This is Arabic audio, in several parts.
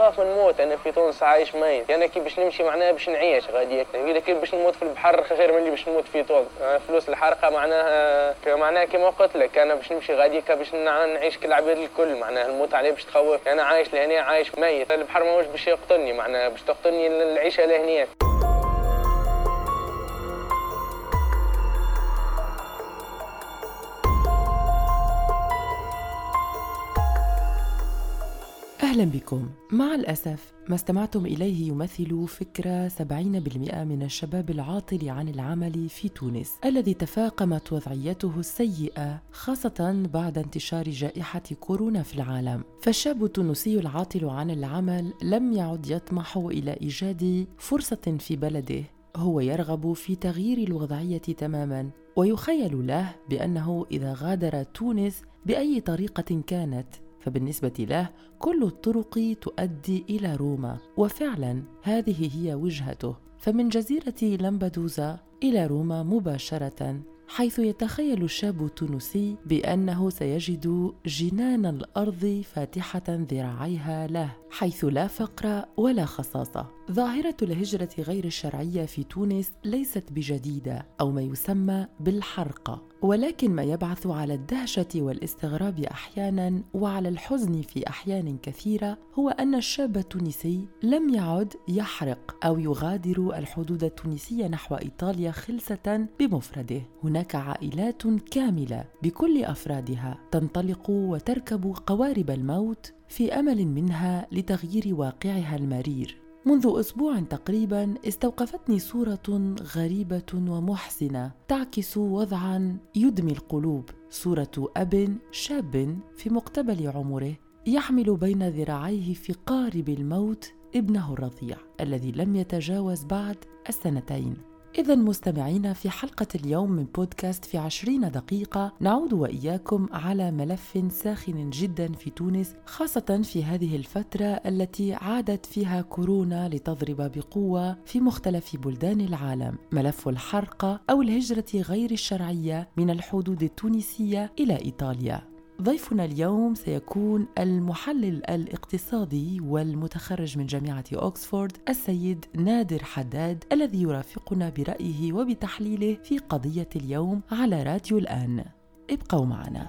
نخاف نموت أنا في تونس عايش ميت. أنا كي باش نمشي معناها باش نعيش غادي إذا كي باش نموت في البحر خير من اللي باش نموت في تونس. فلوس الحرقة معناها معناها كما قلت لك أنا باش نمشي غادي باش نعيش كالعباد الكل. معناها الموت عليه باش تخوف. أنا عايش لهنا عايش ميت. البحر ماهوش باش يقتلني معناها باش تقتلني العيشة لهنيك أهلا بكم. مع الأسف ما استمعتم إليه يمثل فكرة 70% من الشباب العاطل عن العمل في تونس الذي تفاقمت وضعيته السيئة خاصة بعد انتشار جائحة كورونا في العالم. فالشاب التونسي العاطل عن العمل لم يعد يطمح إلى إيجاد فرصة في بلده. هو يرغب في تغيير الوضعية تماما ويخيل له بأنه إذا غادر تونس بأي طريقة كانت فبالنسبة له كل الطرق تؤدي إلى روما وفعلا هذه هي وجهته. فمن جزيرة لمبدوزا إلى روما مباشرة حيث يتخيل الشاب التونسي بأنه سيجد جنان الأرض فاتحة ذراعيها له حيث لا فقر ولا خصاصة. ظاهرة الهجرة غير الشرعية في تونس ليست بجديدة أو ما يسمى بالحرقة ولكن ما يبعث على الدهشة والاستغراب أحيانا وعلى الحزن في أحيان كثيرة هو أن الشاب التونسي لم يعد يحرق أو يغادر الحدود التونسية نحو إيطاليا خلسة بمفرده. هناك عائلات كاملة بكل أفرادها تنطلق وتركب قوارب الموت في أمل منها لتغيير واقعها المرير. منذ أسبوع تقريبا استوقفتني صورة غريبة ومحزنة تعكس وضعا يدمي القلوب. صورة أب شاب في مقتبل عمره يحمل بين ذراعيه في قارب الموت ابنه الرضيع الذي لم يتجاوز بعد السنتين. إذا مستمعينا في حلقة اليوم من بودكاست في عشرين دقيقة نعود وإياكم على ملف ساخن جدا في تونس خاصة في هذه الفترة التي عادت فيها كورونا لتضرب بقوة في مختلف بلدان العالم. ملف الحرقة أو الهجرة غير الشرعية من الحدود التونسية إلى إيطاليا. ضيفنا اليوم سيكون المحلل الاقتصادي والمتخرج من جامعة أوكسفورد السيد نادر حداد الذي يرافقنا برأيه وبتحليله في قضية اليوم على راديو الآن. ابقوا معنا.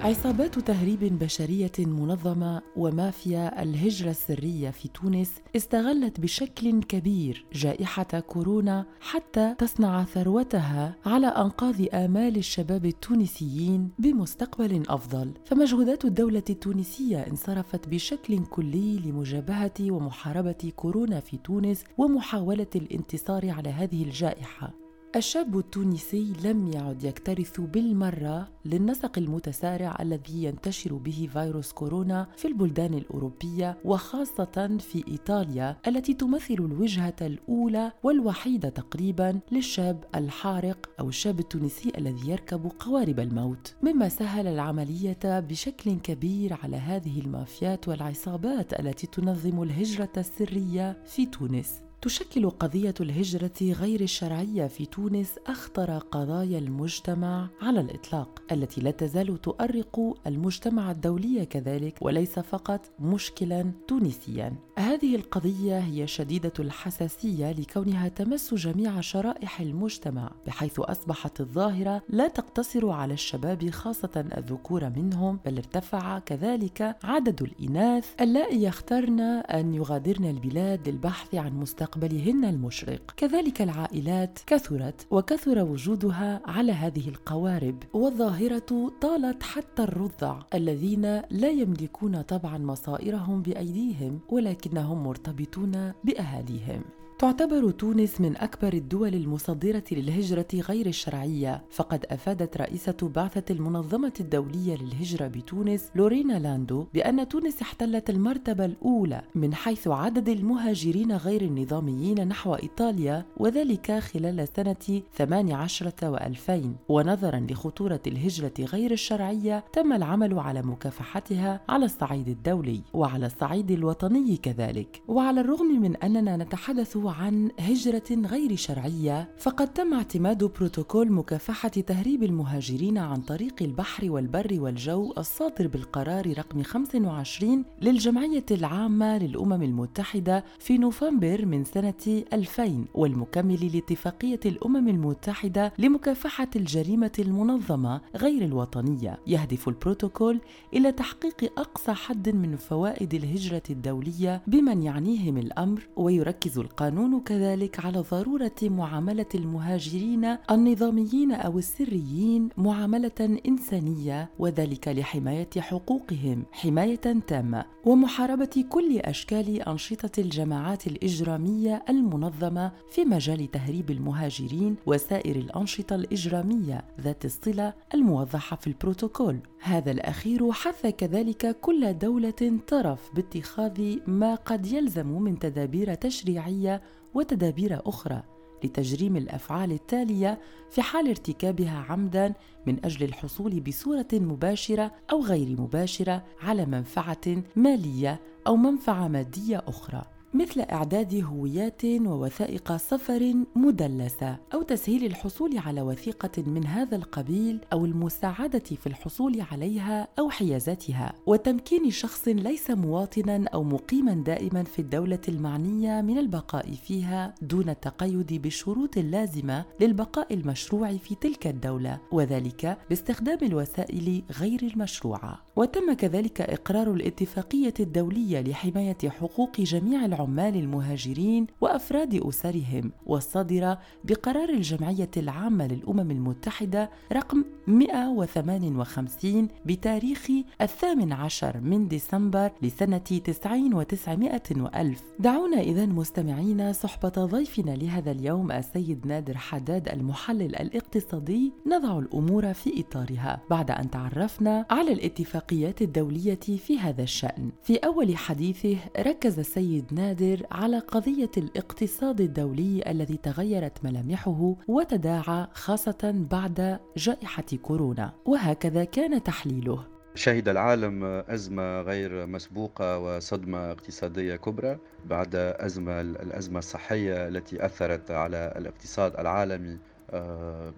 عصابات تهريب بشرية منظمة ومافيا الهجرة السرية في تونس استغلت بشكل كبير جائحة كورونا حتى تصنع ثروتها على انقاض آمال الشباب التونسيين بمستقبل أفضل. فمجهودات الدولة التونسية انصرفت بشكل كلي لمجابهة ومحاربة كورونا في تونس ومحاولة الانتصار على هذه الجائحة. الشاب التونسي لم يعد يكترث بالمرة للنسق المتسارع الذي ينتشر به فيروس كورونا في البلدان الأوروبية وخاصة في إيطاليا التي تمثل الوجهة الأولى والوحيدة تقريبا للشاب الحارق أو الشاب التونسي الذي يركب قوارب الموت. مما سهل العملية بشكل كبير على هذه المافيات والعصابات التي تنظم الهجرة السرية في تونس. تشكل قضية الهجرة غير الشرعية في تونس أخطر قضايا المجتمع على الإطلاق التي لا تزال تؤرق المجتمع الدولي كذلك وليس فقط مشكلا تونسيا. هذه القضية هي شديدة الحساسية لكونها تمس جميع شرائح المجتمع بحيث أصبحت الظاهرة لا تقتصر على الشباب خاصة الذكور منهم بل ارتفع كذلك عدد الإناث اللائي يخترن أن يغادرن البلاد للبحث عن مستقبل مستقبلهن المشرق. كذلك العائلات كثرت وكثر وجودها على هذه القوارب والظاهرة طالت حتى الرضع الذين لا يملكون طبعا مصائرهم بأيديهم ولكنهم مرتبطون بأهاليهم. تعتبر تونس من أكبر الدول المصدرة للهجرة غير الشرعية، فقد أفادت رئيسة بعثة المنظمة الدولية للهجرة بتونس لورينا لاندو بأن تونس احتلت المرتبة الأولى من حيث عدد المهاجرين غير النظاميين نحو إيطاليا وذلك خلال سنة 18 و2000 ونظرا لخطورة الهجرة غير الشرعية تم العمل على مكافحتها على الصعيد الدولي وعلى الصعيد الوطني كذلك. وعلى الرغم من أننا نتحدث عن هجرة غير شرعية فقد تم اعتماد بروتوكول مكافحة تهريب المهاجرين عن طريق البحر والبر والجو الصادر بالقرار رقم 25 للجمعية العامة للأمم المتحدة في نوفمبر من سنة 2000 والمكمل لاتفاقية الأمم المتحدة لمكافحة الجريمة المنظمة غير الوطنية. يهدف البروتوكول إلى تحقيق أقصى حد من فوائد الهجرة الدولية بمن يعنيهم الأمر ويركز القانون كذلك على ضرورة معاملة المهاجرين النظاميين أو السريين معاملة إنسانية وذلك لحماية حقوقهم. حماية تامة ومحاربة كل أشكال أنشطة الجماعات الإجرامية المنظمة في مجال تهريب المهاجرين وسائر الأنشطة الإجرامية ذات الصلة الموضحة في البروتوكول. هذا الأخير حث كذلك كل دولة طرف باتخاذ ما قد يلزم من تدابير تشريعية وتدابير أخرى لتجريم الأفعال التالية في حال ارتكابها عمدا من أجل الحصول بصورة مباشرة أو غير مباشرة على منفعة مالية أو منفعة مادية أخرى. مثل إعداد هويات ووثائق سفر مدلسة أو تسهيل الحصول على وثيقة من هذا القبيل أو المساعدة في الحصول عليها أو حيازاتها. وتمكين شخص ليس مواطنا أو مقيما دائما في الدولة المعنية من البقاء فيها دون التقيد بالشروط اللازمة للبقاء المشروع في تلك الدولة وذلك باستخدام الوسائل غير المشروعة. وتم كذلك إقرار الاتفاقية الدولية لحماية حقوق جميع العمال المهاجرين وأفراد أسرهم والصادرة بقرار الجمعية العامة للأمم المتحدة رقم 158 بتاريخ الثامن عشر من ديسمبر لسنة 90 وتسعمائة وألف. دعونا إذا مستمعينا صحبة ضيفنا لهذا اليوم السيد نادر حداد المحلل الاقتصادي. نضع الأمور في إطارها. بعد أن تعرفنا على الاتفاقيات الدولية في هذا الشأن. في أول حديثه ركز السيد نادر نادر على قضية الاقتصاد الدولي الذي تغيرت ملامحه وتداعى خاصة بعد جائحة كورونا وهكذا كان تحليله. شهد العالم أزمة غير مسبوقة وصدمة اقتصادية كبرى بعد أزمة الأزمة الصحية التي أثرت على الاقتصاد العالمي.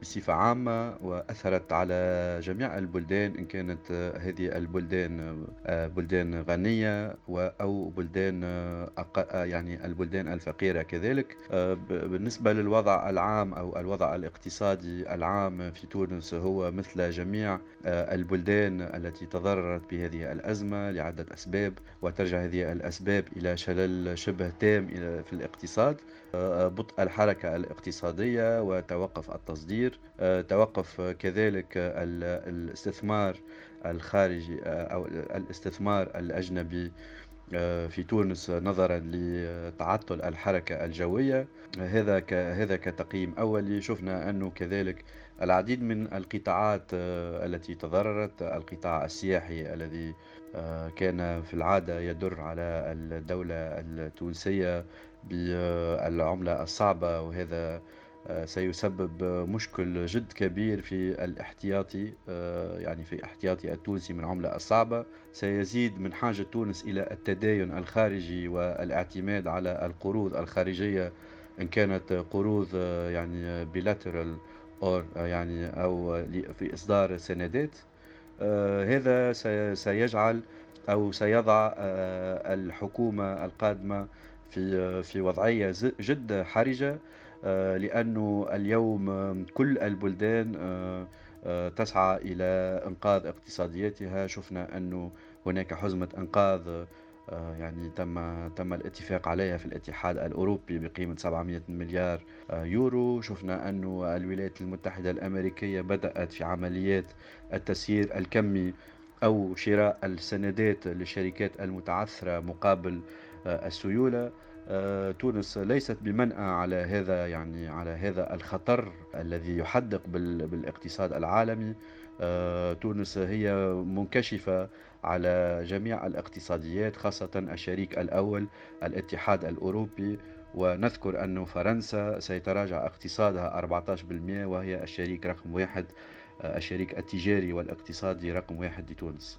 بصفة عامة وأثرت على جميع البلدان إن كانت هذه البلدان آه، بلدان غنية أو بلدان آه، يعني البلدان الفقيرة كذلك. بالنسبة للوضع العام أو الوضع الاقتصادي العام في تونس هو مثل جميع البلدان التي تضررت بهذه الأزمة لعدة أسباب وترجع هذه الأسباب إلى شلل شبه تام في الاقتصاد. بطء الحركة الاقتصادية وتوقف التصدير. توقف كذلك الاستثمار الخارجي أو الاستثمار الأجنبي في تونس نظرا لتعطل الحركة الجوية. هذا هذا كتقييم أولي. شفنا أنه كذلك العديد من القطاعات التي تضررت القطاع السياحي الذي كان في العادة يدر على الدولة التونسية بالعملة الصعبة وهذا آه، سيسبب مشكل جد كبير في الاحتياطي آه، يعني في احتياطي التونسي من العملة الصعبة. سيزيد من حاجة تونس إلى التداين الخارجي والاعتماد على القروض الخارجية إن كانت قروض آه، يعني بيلاترال أو يعني أو في إصدار سندات. هذا سيجعل أو سيضع الحكومة القادمة في في وضعية جد حرجة آه، لأنه اليوم كل البلدان آه، آه، تسعى إلى إنقاذ اقتصادياتها شفنا أنه هناك حزمة إنقاذ يعني تم تم الاتفاق عليها في الاتحاد الأوروبي بقيمة 700 مليار يورو. شفنا أن الولايات المتحدة الأمريكية بدأت في عمليات التسيير الكمي أو شراء السندات للشركات المتعثرة مقابل السيولة. آه، تونس ليست بمنأى على هذا يعني على هذا الخطر الذي يحدق بالاقتصاد العالمي. آه، تونس هي منكشفة على جميع الاقتصاديات خاصة الشريك الأول الاتحاد الأوروبي. ونذكر أن فرنسا سيتراجع اقتصادها 14% وهي الشريك رقم واحد آه، الشريك التجاري والاقتصادي رقم واحد لتونس.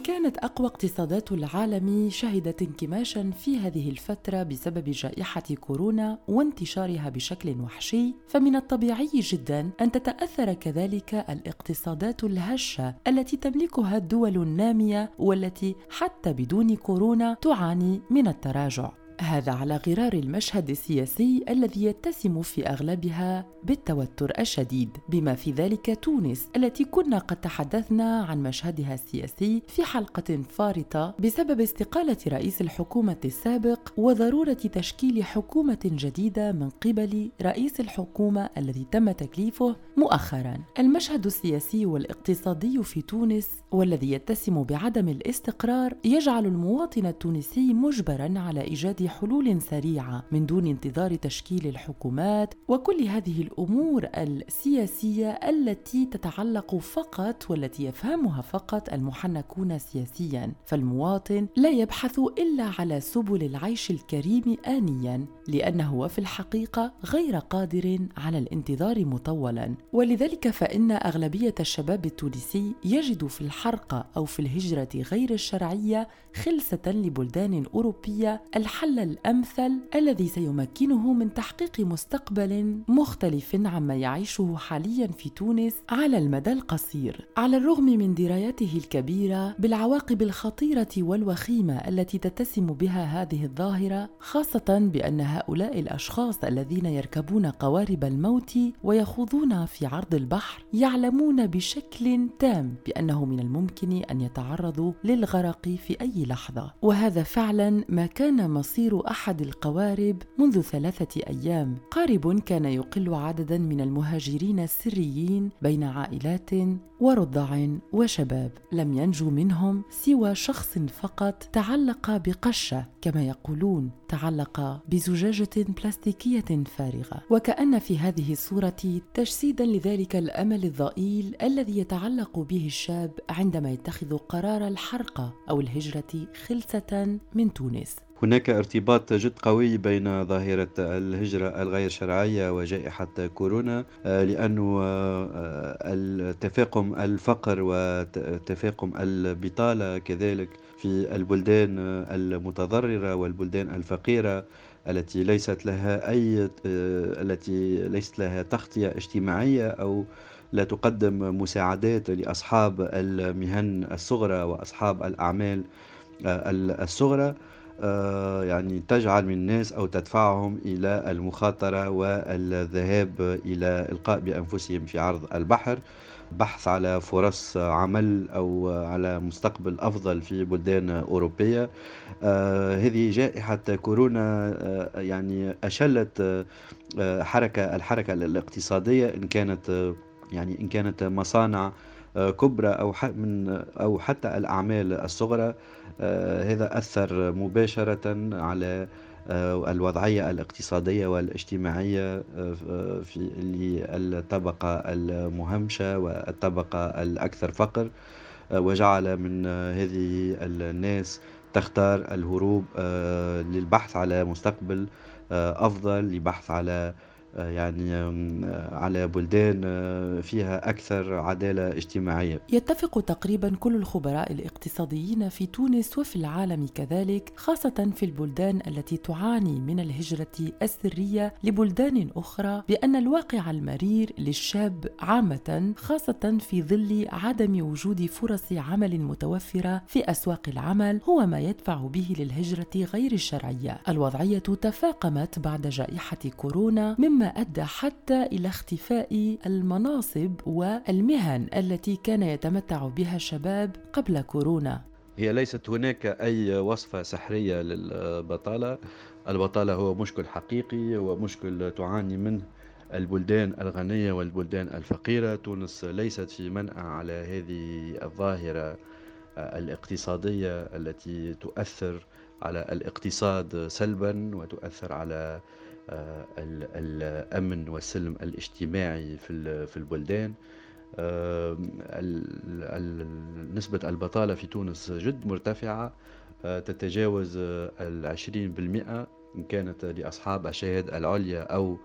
كانت أقوى اقتصادات العالم شهدت انكماشا في هذه الفترة بسبب جائحة كورونا وانتشارها بشكل وحشي، فمن الطبيعي جدا أن تتأثر كذلك الاقتصادات الهشة التي تملكها الدول النامية والتي حتى بدون كورونا تعاني من التراجع. هذا على غرار المشهد السياسي الذي يتسم في أغلبها بالتوتر الشديد. بما في ذلك تونس التي كنا قد تحدثنا عن مشهدها السياسي في حلقة فارطة بسبب استقالة رئيس الحكومة السابق وضرورة تشكيل حكومة جديدة من قبل رئيس الحكومة الذي تم تكليفه مؤخرا. المشهد السياسي والاقتصادي في تونس والذي يتسم بعدم الاستقرار يجعل المواطن التونسي مجبرا على إيجاد حلول سريعة من دون انتظار تشكيل الحكومات وكل هذه الأمور السياسية التي تتعلق فقط والتي يفهمها فقط المحنكون سياسيا. فالمواطن لا يبحث إلا على سبل العيش الكريم انيا لأنه في الحقيقة غير قادر على الانتظار مطولا. ولذلك فإن أغلبية الشباب التونسي يجد في الحرقة أو في الهجرة غير الشرعية خلسة لبلدان أوروبية الحل الأمثل الذي سيمكنه من تحقيق مستقبل مختلف عما يعيشه حاليا في تونس على المدى القصير. على الرغم من درايته الكبيرة بالعواقب الخطيرة والوخيمة التي تتسم بها هذه الظاهرة خاصة بأن هؤلاء الأشخاص الذين يركبون قوارب الموت ويخوضون في عرض البحر يعلمون بشكل تام بأنه من الممكن أن يتعرضوا للغرق في أي لحظة. وهذا فعلا ما كان مصير تسير أحد القوارب منذ ثلاثة أيام. قارب كان يقل عددا من المهاجرين السريين بين عائلات ورضع وشباب. لم ينجو منهم سوى شخص فقط تعلق بقشة كما يقولون تعلق بزجاجة بلاستيكية فارغة. وكأن في هذه الصورة تجسيدا لذلك الأمل الضئيل الذي يتعلق به الشاب عندما يتخذ قرار الحرقه أو الهجرة خلسة من تونس. هناك ارتباط جد قوي بين ظاهرة الهجرة الغير شرعية وجائحة كورونا آه، لأنه آه، التفاقم الفقر وتفاقم البطالة كذلك في البلدان المتضررة والبلدان الفقيرة التي ليست لها أي آه، التي ليست لها تغطية اجتماعية أو لا تقدم مساعدات لأصحاب المهن الصغرى وأصحاب الأعمال الصغرى. آه، يعني تجعل من الناس أو تدفعهم إلى المخاطرة والذهاب إلى إلقاء بأنفسهم في عرض البحر بحث على فرص عمل أو على مستقبل أفضل في بلدان أوروبية. آه هذه جائحة كورونا آه يعني أشلت آه حركة الحركة الاقتصادية إن كانت يعني إن كانت مصانع كبرى أو من أو حتى الأعمال الصغرى آه، هذا أثر مباشرة على آه، الوضعية الاقتصادية والاجتماعية آه، في للطبقة المهمشة والطبقة الأكثر فقر وجعل من هذه الناس تختار الهروب للبحث على مستقبل أفضل لبحث على يعني آه، على بلدان آه، فيها أكثر عدالة اجتماعية. يتفق تقريبا كل الخبراء الاقتصاديين في تونس وفي العالم كذلك خاصة في البلدان التي تعاني من الهجرة السرية لبلدان أخرى بأن الواقع المرير للشاب عامة خاصة في ظل عدم وجود فرص عمل متوفرة في أسواق العمل هو ما يدفع به للهجرة غير الشرعية. الوضعية تفاقمت بعد جائحة كورونا مما مما أدى حتى إلى اختفاء المناصب والمهن التي كان يتمتع بها الشباب قبل كورونا. هي ليست هناك أي وصفة سحرية للبطالة. البطالة هو مشكل حقيقي ومشكل تعاني منه البلدان الغنية والبلدان الفقيرة. تونس ليست في منأى على هذه الظاهرة الاقتصادية التي تؤثر على الاقتصاد سلبا وتؤثر على الأمن والسلم الاجتماعي في البلدان. آه، نسبة البطالة في تونس جد مرتفعة. آه، تتجاوز العشرين بالمئة إن كانت لأصحاب الشهادة العليا أو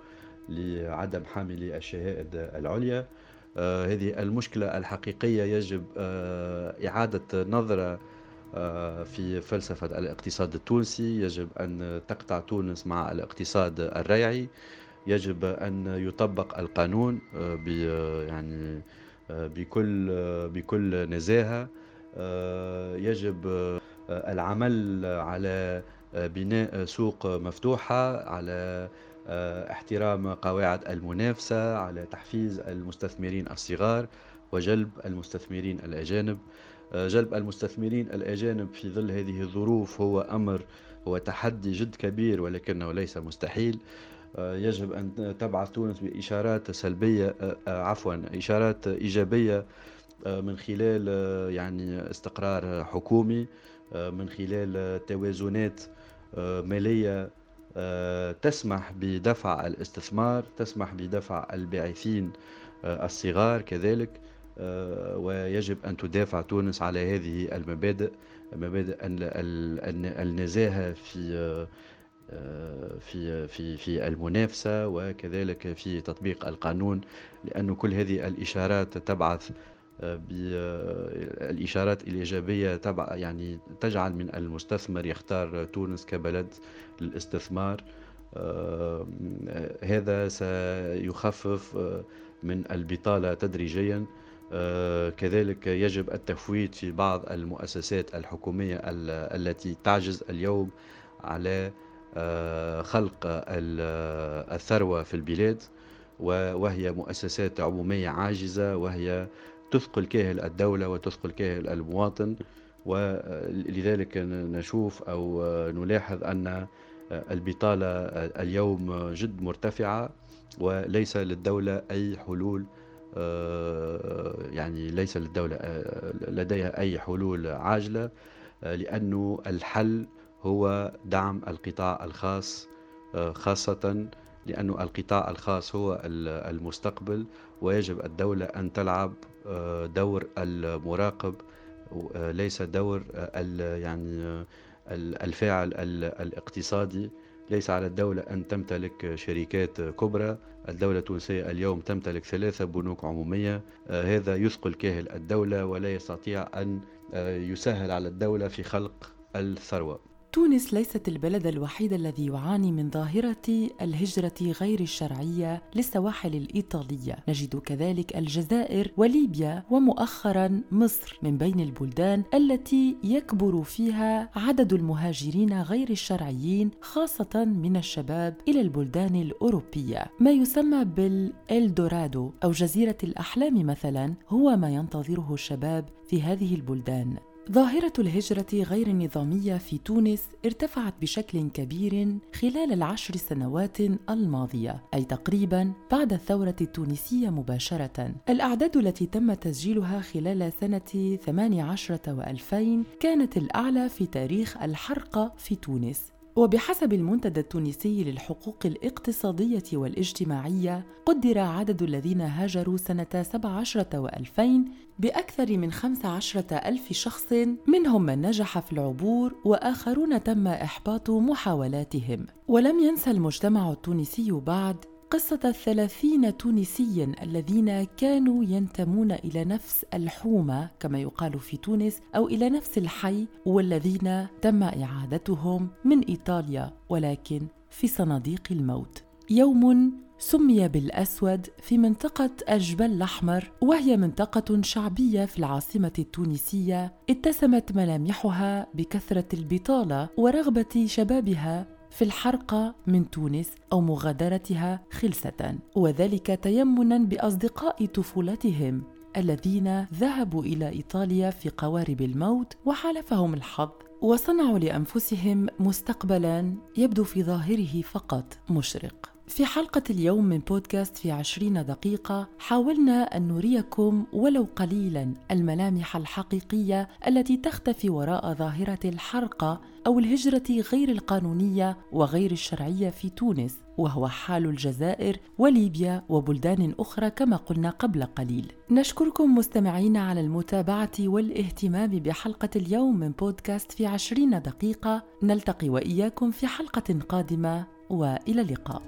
لعدم حاملي الشهائد العليا. هذه المشكلة الحقيقية يجب إعادة نظرة في فلسفة الاقتصاد التونسي يجب أن تقطع تونس مع الاقتصاد الريعي. يجب أن يطبق القانون ب يعني بكل بكل نزاهة. يجب العمل على بناء سوق مفتوحة على احترام قواعد المنافسة على تحفيز المستثمرين الصغار وجلب المستثمرين الأجانب. جلب المستثمرين الأجانب في ظل هذه الظروف هو أمر هو تحدي جد كبير ولكنه ليس مستحيل. يجب أن تبعث تونس بإشارات سلبية عفوا إشارات إيجابية من خلال يعني استقرار حكومي من خلال توازنات مالية تسمح بدفع الاستثمار تسمح بدفع الباعثين الصغار كذلك. ويجب أن تدافع تونس على هذه المبادئ مبادئ النزاهة في في في في المنافسة وكذلك في تطبيق القانون لأن كل هذه الإشارات تبعث بالإشارات الإيجابية تبع يعني تجعل من المستثمر يختار تونس كبلد للاستثمار. هذا سيخفف من البطالة تدريجيا. كذلك يجب التفويت في بعض المؤسسات الحكومية التي تعجز اليوم على خلق الثروة في البلاد وهي مؤسسات عمومية عاجزة وهي تثقل كاهل الدولة وتثقل كاهل المواطن ولذلك نشوف أو نلاحظ أن البطالة اليوم جد مرتفعة وليس للدولة أي حلول يعني ليس للدولة لديها أي حلول عاجلة لأنه الحل هو دعم القطاع الخاص خاصة لأن القطاع الخاص هو المستقبل ويجب الدولة أن تلعب آه، دور المراقب آه، ليس دور يعني الفاعل الاقتصادي. ليس على الدولة أن تمتلك شركات كبرى. الدولة التونسية اليوم تمتلك ثلاثة بنوك عمومية. آه، هذا يثقل كاهل الدولة ولا يستطيع أن يسهل على الدولة في خلق الثروة. تونس ليست البلد الوحيد الذي يعاني من ظاهرة الهجرة غير الشرعية للسواحل الإيطالية، نجد كذلك الجزائر وليبيا ومؤخرا مصر من بين البلدان التي يكبر فيها عدد المهاجرين غير الشرعيين خاصة من الشباب إلى البلدان الأوروبية، ما يسمى بالإلدورادو أو جزيرة الأحلام مثلا هو ما ينتظره الشباب في هذه البلدان. ظاهرة الهجرة غير النظامية في تونس ارتفعت بشكل كبير خلال العشر سنوات الماضية، أي تقريبا بعد الثورة التونسية مباشرة. الأعداد التي تم تسجيلها خلال سنة 18 و2000 كانت الأعلى في تاريخ الحرقة في تونس، وبحسب المنتدى التونسي للحقوق الاقتصادية والاجتماعية قدر عدد الذين هاجروا سنة 17 و2000 بأكثر من 15 ألف شخص منهم من نجح في العبور وآخرون تم إحباط محاولاتهم. ولم ينسى المجتمع التونسي بعد قصة الثلاثين تونسيا الذين كانوا ينتمون إلى نفس الحومة كما يقال في تونس أو إلى نفس الحي والذين تم إعادتهم من إيطاليا ولكن في صناديق الموت. يوم سمي بالأسود في منطقة الجبل الأحمر وهي منطقة شعبية في العاصمة التونسية اتسمت ملامحها بكثرة البطالة ورغبة شبابها في الحرقة من تونس أو مغادرتها خلسة وذلك تيمنا بأصدقاء طفولتهم الذين ذهبوا إلى إيطاليا في قوارب الموت وحالفهم الحظ وصنعوا لأنفسهم مستقبلا يبدو في ظاهره فقط مشرق. في حلقة اليوم من بودكاست في عشرين دقيقة حاولنا أن نريكم ولو قليلا الملامح الحقيقية التي تختفي وراء ظاهرة الحرقة أو الهجرة غير القانونية وغير الشرعية في تونس وهو حال الجزائر وليبيا وبلدان أخرى كما قلنا قبل قليل. نشكركم مستمعين على المتابعة والاهتمام بحلقة اليوم من بودكاست في عشرين دقيقة. نلتقي وإياكم في حلقة قادمة. وإلى اللقاء.